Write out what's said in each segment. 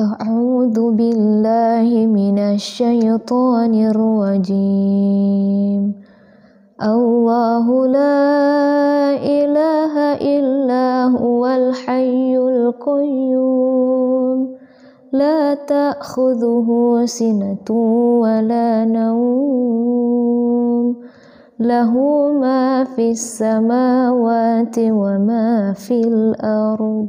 أعوذ بالله من الشيطان الرجيم. الله لا إله إلا هو الحي القيوم. لا تأخذه سنة ولا نوم. له ما في السماوات وما في الأرض.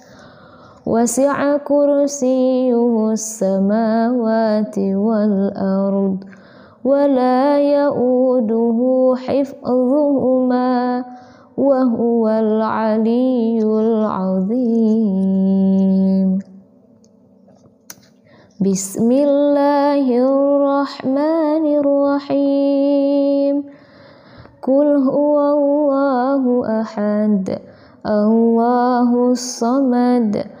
وسع كرسيه السماوات والأرض ولا يؤوده حفظهما وهو العلي العظيم. بسم الله الرحمن الرحيم. قل هو الله أحد الله الصمد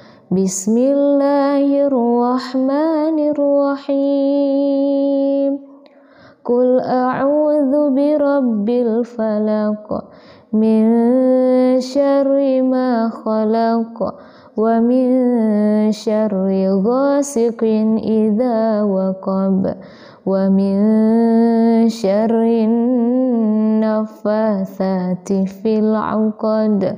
بسم الله الرحمن الرحيم قل أعوذ برب الفلق من شر ما خلق ومن شر غاسق إذا وقب ومن شر النفاثات في العقد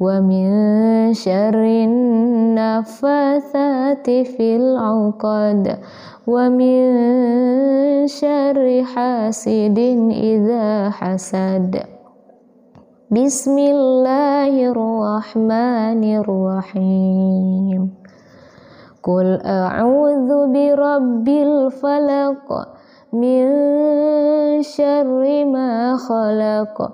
ومن شر النفاثات في العقد ومن شر حاسد إذا حسد. بسم الله الرحمن الرحيم. قل أعوذ برب الفلق من شر ما خلق.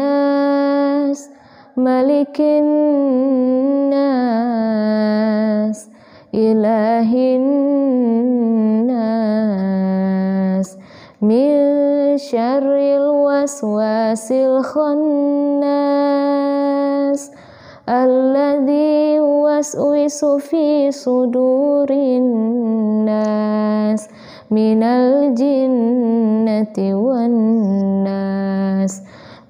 ملك الناس إله الناس من شر الوسواس الخناس الذي يوسوس في صدور الناس من الجنة والناس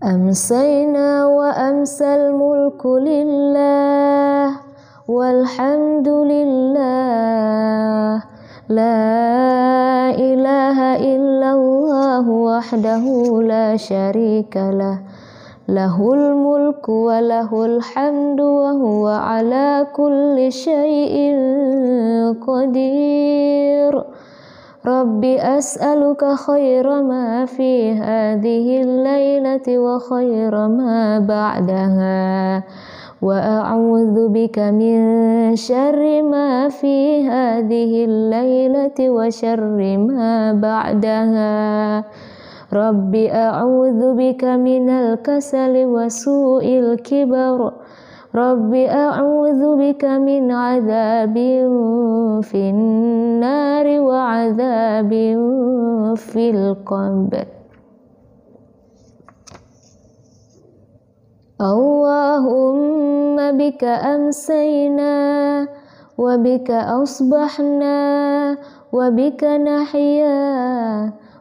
أمسينا وأمسى الملك لله والحمد لله. لا إله إلا الله وحده لا شريك له. له الملك وله الحمد وهو على كل شيء قدير. رب أسألك خير ما في هذه الليلة وخير ما بعدها وأعوذ بك من شر ما في هذه الليلة وشر ما بعدها رب أعوذ بك من الكسل وسوء الكبر رب أعوذ بك من عذاب في النار وعذاب في القبر اللهم بك أمسينا وبك أصبحنا وبك نحيا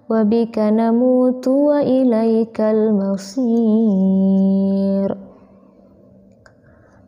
وبك نموت وإليك المصير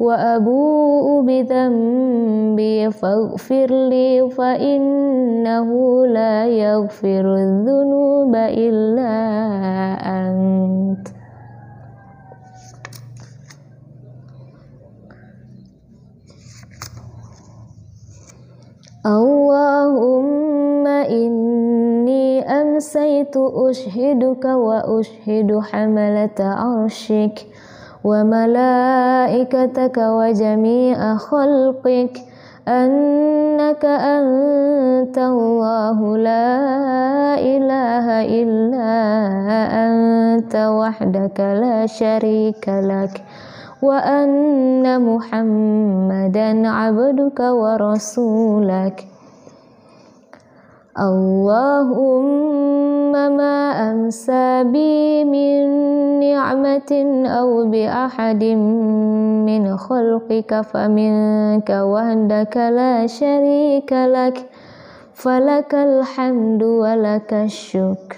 وأبوء بذنبي فاغفر لي فإنه لا يغفر الذنوب إلا أنت. اللهم إني أمسيت أشهدك وأشهد حملة عرشك وملائكتك وجميع خلقك أنك أنت الله لا إله إلا أنت وحدك لا شريك لك وأن محمدا عبدك ورسولك. اللهم ما أمسى بي من نعمة أو بأحد من خلقك فمنك وحدك لا شريك لك. فلك الحمد ولك الشكر.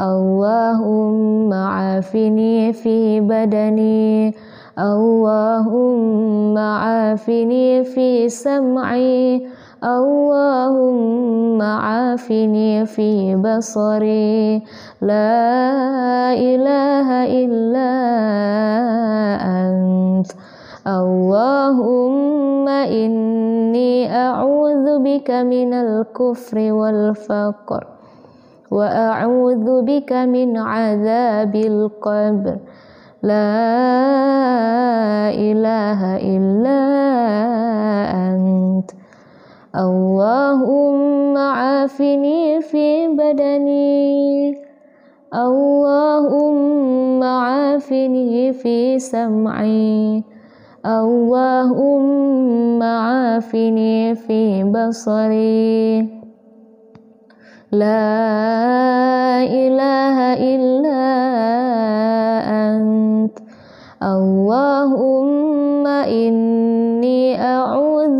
اللهم عافني في بدني. اللهم عافني في سمعي. اللهم عافني في بصري. لا إله إلا أنت. اللهم إني أعوذ بك من الكفر والفقر وأعوذ بك من عذاب القبر. لا إله إلا أنت. اللهم عافني في بدني. اللهم عافني في سمعي. اللهم عافني في بصري. لا إله إلا أنت. اللهم إني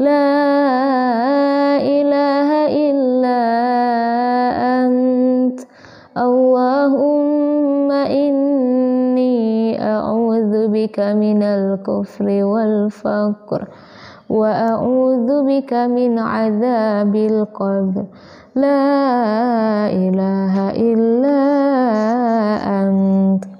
لا إله إلا أنت. اللهم إني أعوذ بك من الكفر والفقر وأعوذ بك من عذاب القبر. لا إله إلا أنت.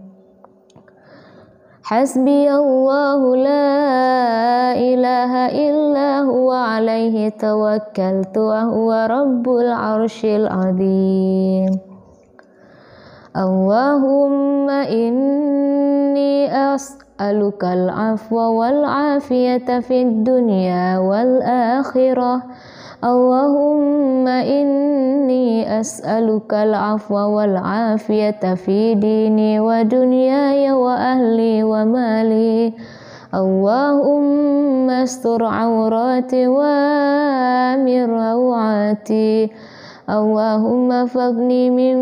حسبي الله لا إله إلا هو عليه توكلت وهو رب العرش العظيم. اللهم إني أسألك العفو والعافية في الدنيا والآخرة. اللهم إني أسألك العفو والعافية في ديني ودنياي وأهلي ومالي. اللهم استر عوراتي وامر روعاتي. اللهم فاغني من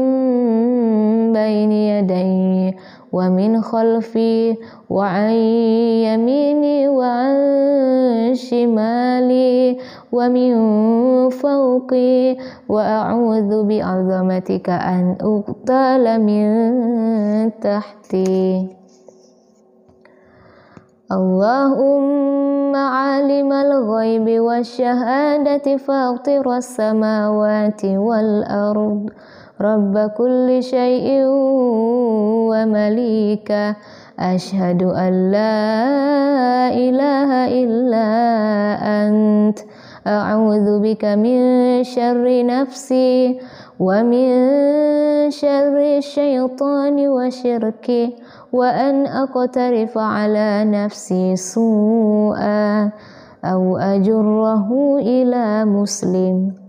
بين يدي. ومن خلفي وعن يميني وعن شمالي ومن فوقي وأعوذ بعظمتك أن أغتال من تحتي. اللهم عالم الغيب والشهادة فاطر السماوات والأرض. رب كل شيء ومليكه أشهد أن لا إله إلا أنت. أعوذ بك من شر نفسي ومن شر الشيطان وشركه وأن أقترف على نفسي سوءا أو أجره إلى مسلم.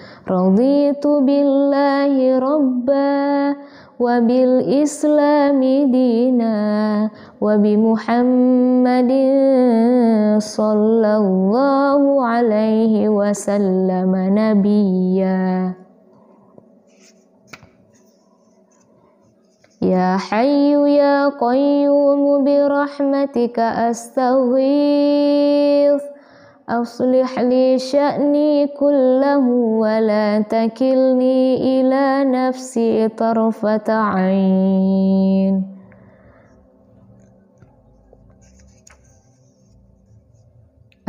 رضيت بالله ربا وبالإسلام دينا وبمحمد صلى الله عليه وسلم نبيا. يا حي يا قيوم برحمتك أستغيث. أصلح لي شأني كله ولا تكلني إلى نفسي طرفة عين.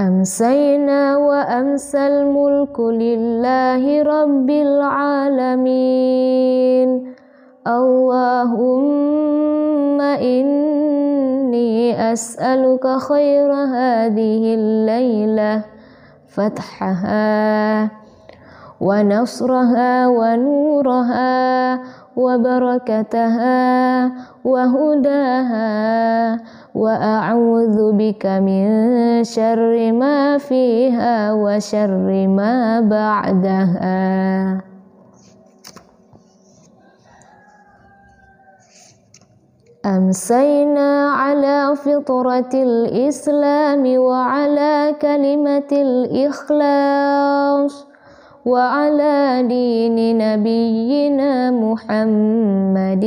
أمسينا وأمسى الملك لله رب العالمين. اللهم إني أسألك خير هذه الليلة فتحها ونصرها ونورها وبركتها وهداها وأعوذ بك من شر ما فيها وشر ما بعدها. أمسينا على فطرة الإسلام وعلى كلمة الإخلاص وعلى دين نبينا محمد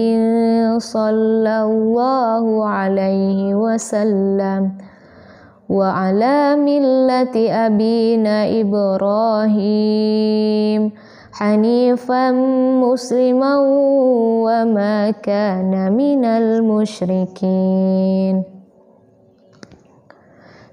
صلى الله عليه وسلم وعلى ملة أبينا إبراهيم حنيفا مسلما وما كان من المشركين.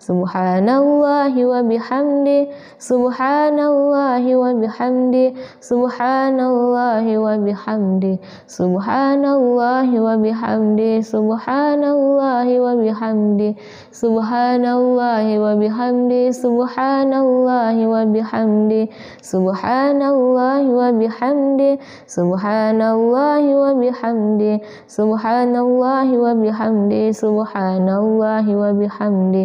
subhanallahi wa bihamdi subhanallahi wa bihamdi subhanallahi wa bihamdi subhanallahi wa bihamdi subhanallahi wa bihamdi subhanallahi wa bihamdi subhanallahi wa bihamdi subhanallahi wa bihamdi subhanallahi wa bihamdi subhanallahi wa bihamdi subhanallahi wa bihamdi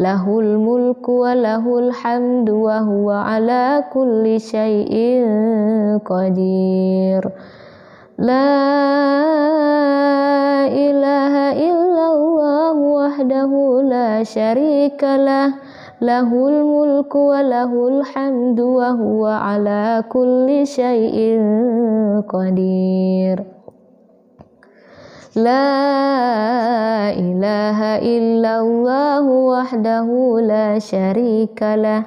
Lahul mulku wa lahul hamdu wa huwa ala kulli syai'in qadir. La ilaha illallah wahdahu la syarika lah. Lahul mulku wa lahul hamdu wa huwa ala kulli syai'in qadir لا إله إلا الله وحده لا شريك له.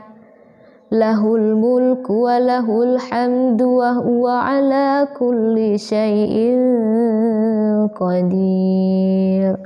له الملك وله الحمد وهو على كل شيء قدير.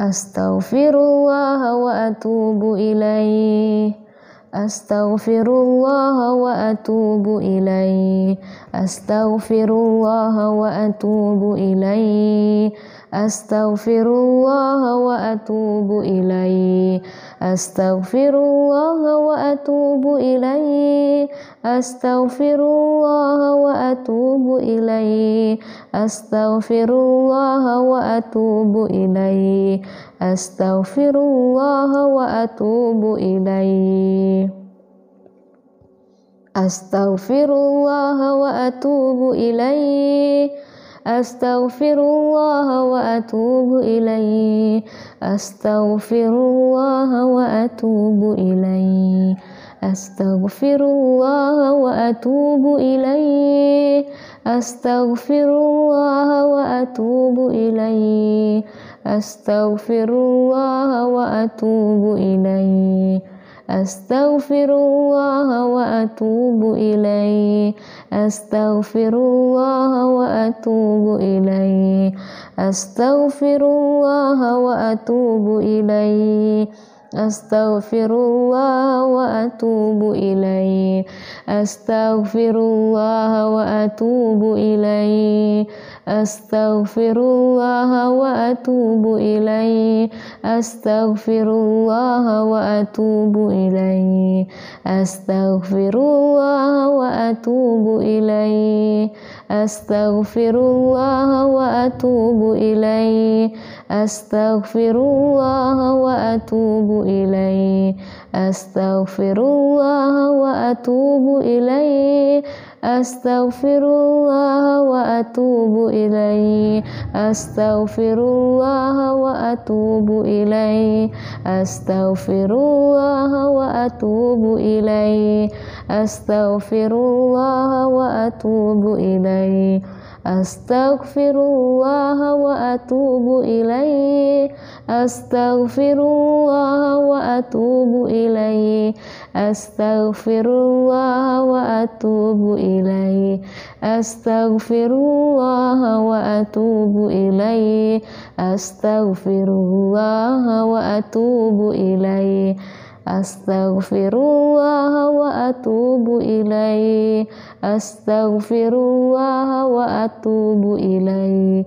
أستغفر الله وأتوب إليه. أستغفر الله وأتوب إليه. أستغفر الله وأتوب إليه. أستغفر الله وأتوب إليه. Astaghfirullah wa atubu ilaih Astaghfirullah wa atubu ilaih Astaghfirullah wa atubu ilaih Astaghfirullah wa atubu ilaih Astaghfirullah wa atubu ilaih أستغفر الله وأتوب إليه. أستغفر الله وأتوب إليه. أستغفر الله وأتوب إليه. أستغفر الله وأتوب إليه. أستغفر الله وأتوب إليه. أستغفر الله وأتوب إليه. أستغفر الله وأتوب إليه. أستغفر الله وأتوب إليه. أستغفر الله وأتوب إليه. أستغفر الله وأتوب إليه. أستغفر الله وأتوب إليه. أستغفر الله وأتوب إليه. أستغفر الله وأتوب إليه. أستغفر الله وأتوب إليه. أستغفر الله وأتوب إليه. أستغفر الله وأتوب إليه. أستغفر الله وأتوب إليه. أستغفر الله وأتوب إليه. أستغفر الله وأتوب إليه. أستغفر الله وأتوب إليه. أستغفر الله وأتوب إليه. أستغفر الله وأتوب إليه. أستغفر الله وأتوب إليه. أستغفر الله وأتوب إليه. أستغفر الله وأتوب إليه. Astaghfirullah wa atubu ilaih Astaghfirullah wa atubu ilaih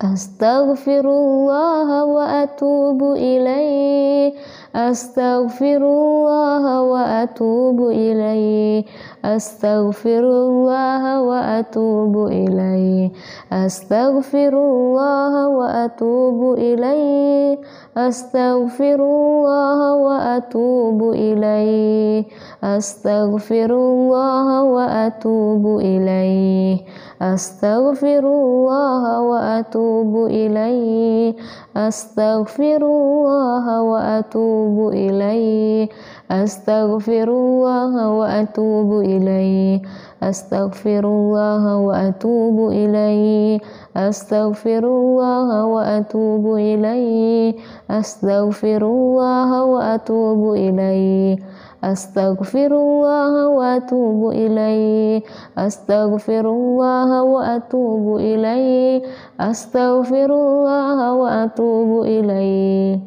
Astaghfirullah wa atubu ilaih أستغفر الله وأتوب إليه. أستغفر الله وأتوب إليه. أستغفر الله وأتوب إليه. أستغفر الله وأتوب إليه. أستغفر الله وأتوب إليه. أستغفر الله وأتوب إليه. أستغفر الله وأتوب إليه. أستغفر الله وأتوب إليه. أستغفر الله وأتوب إليه. أستغفر الله وأتوب إليه. أستغفر الله وأتوب إليه. أستغفر الله وأتوب إليه. أستغفر الله وأتوب إليه. أستغفر الله وأتوب إليه.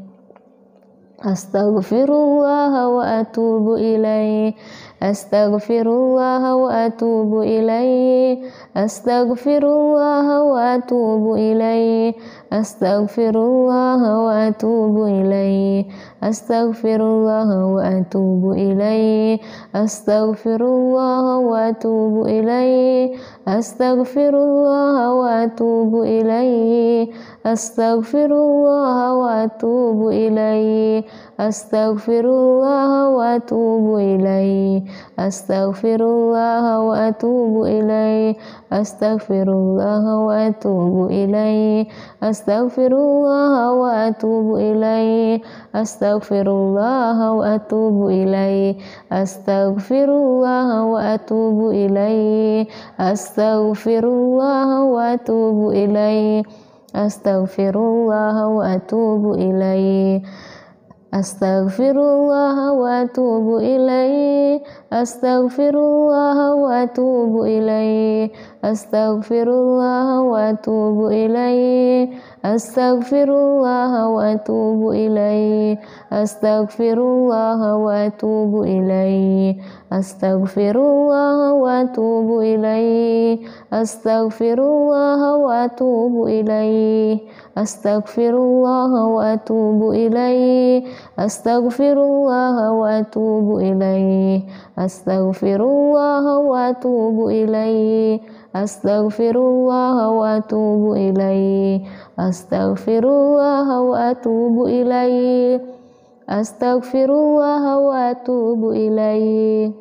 أستغفر الله وأتوب إليه. أستغفر الله وأتوب إليه. أستغفر الله وأتوب إليه. أستغفر الله وأتوب إليه. أستغفر الله وأتوب إليه. أستغفر الله وأتوب إليه. أستغفر الله وأتوب إليه. أستغفر الله وأتوب إليه. أستغفر الله وأتوب إليه. أستغفر الله وأتوب إليه. أستغفر الله وأتوب إليه. أستغفر الله وأتوب إليه. أستغفر الله وأتوب إليه. أستغفر الله وأتوب إليه. أستغفر الله وأتوب إليه. أستغفر الله وأتوب إليه. أستغفر الله وأتوب إليه. أستغفر الله وأتوب إليه. أستغفر الله وأتوب إليه. أستغفر الله وأتوب إليه. أستغفر الله وأتوب إليه. أستغفر الله وأتوب إليه. أستغفر الله وأتوب إليه. أستغفر الله وأتوب إليه. أستغفر الله وأتوب إليه. أستغفر الله وأتوب إليه. أستغفر الله وأتوب إليه. أستغفر الله وأتوب إليه. أستغفر الله وأتوب إليه.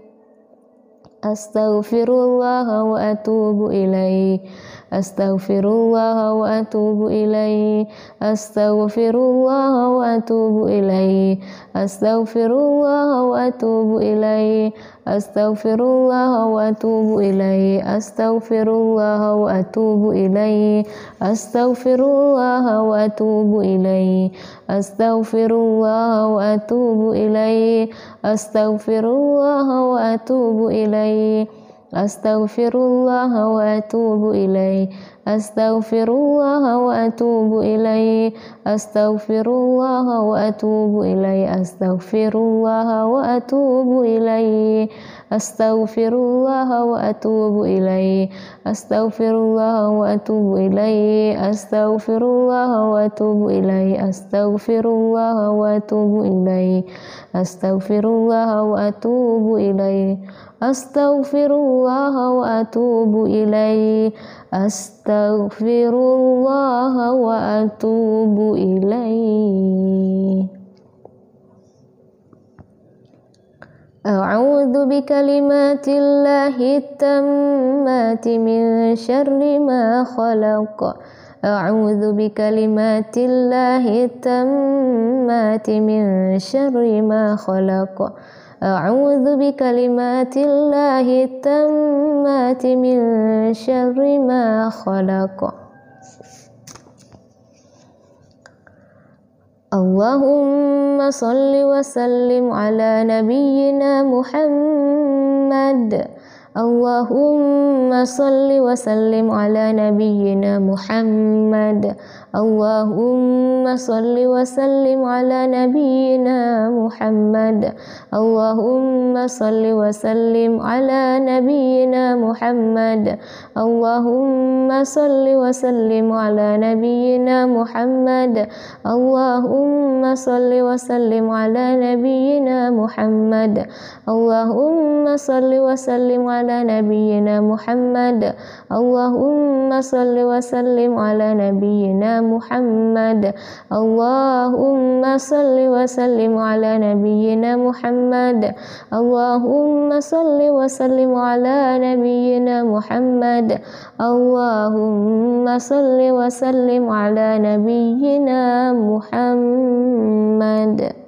أستغفر الله وأتوب إليه. أستغفر الله وأتوب إليه. أستغفر الله وأتوب إليه. أستغفر الله وأتوب إليه. أستغفر الله وأتوب إليه. أستغفر الله وأتوب إليه. أستغفر الله وأتوب إليه. أستغفر الله وأتوب إليه. أستغفر الله وأتوب إليه. أستغفر الله وأتوب إليه. أستغفر الله وأتوب إليه. أستغفر الله وأتوب إليه. أستغفر الله وأتوب إليه. أستغفر الله وأتوب إليه. أستغفر الله وأتوب إليه. أستغفر الله وأتوب إليه. أستغفر الله وأتوب إليه. أستغفر الله وأتوب إليه. أستغفر الله وأتوب إليه. أستغفر الله وأتوب إليه. أعوذ بكلمات الله التامات من شر ما خلق. أعوذ بكلمات الله التامات من شر ما خلق. أعوذ بكلمات الله التامات من شر ما خلق. اللهم صل وسلم على نبينا محمد. اللهم صل وسلم على نبينا محمد. اللهم صل وسلم على نبينا محمد. اللهم صل وسلم على نبينا محمد. اللهم صل وسلم على نبينا محمد. اللهم صل وسلم على نبينا محمد. اللهم صل وسلم على نبينا محمد. اللهم صل وسلم على نبينا محمد. اللهم صل وسلم على نبينا محمد. اللهم صل وسلم على نبينا محمد. اللهم صل وسلم على نبينا محمد.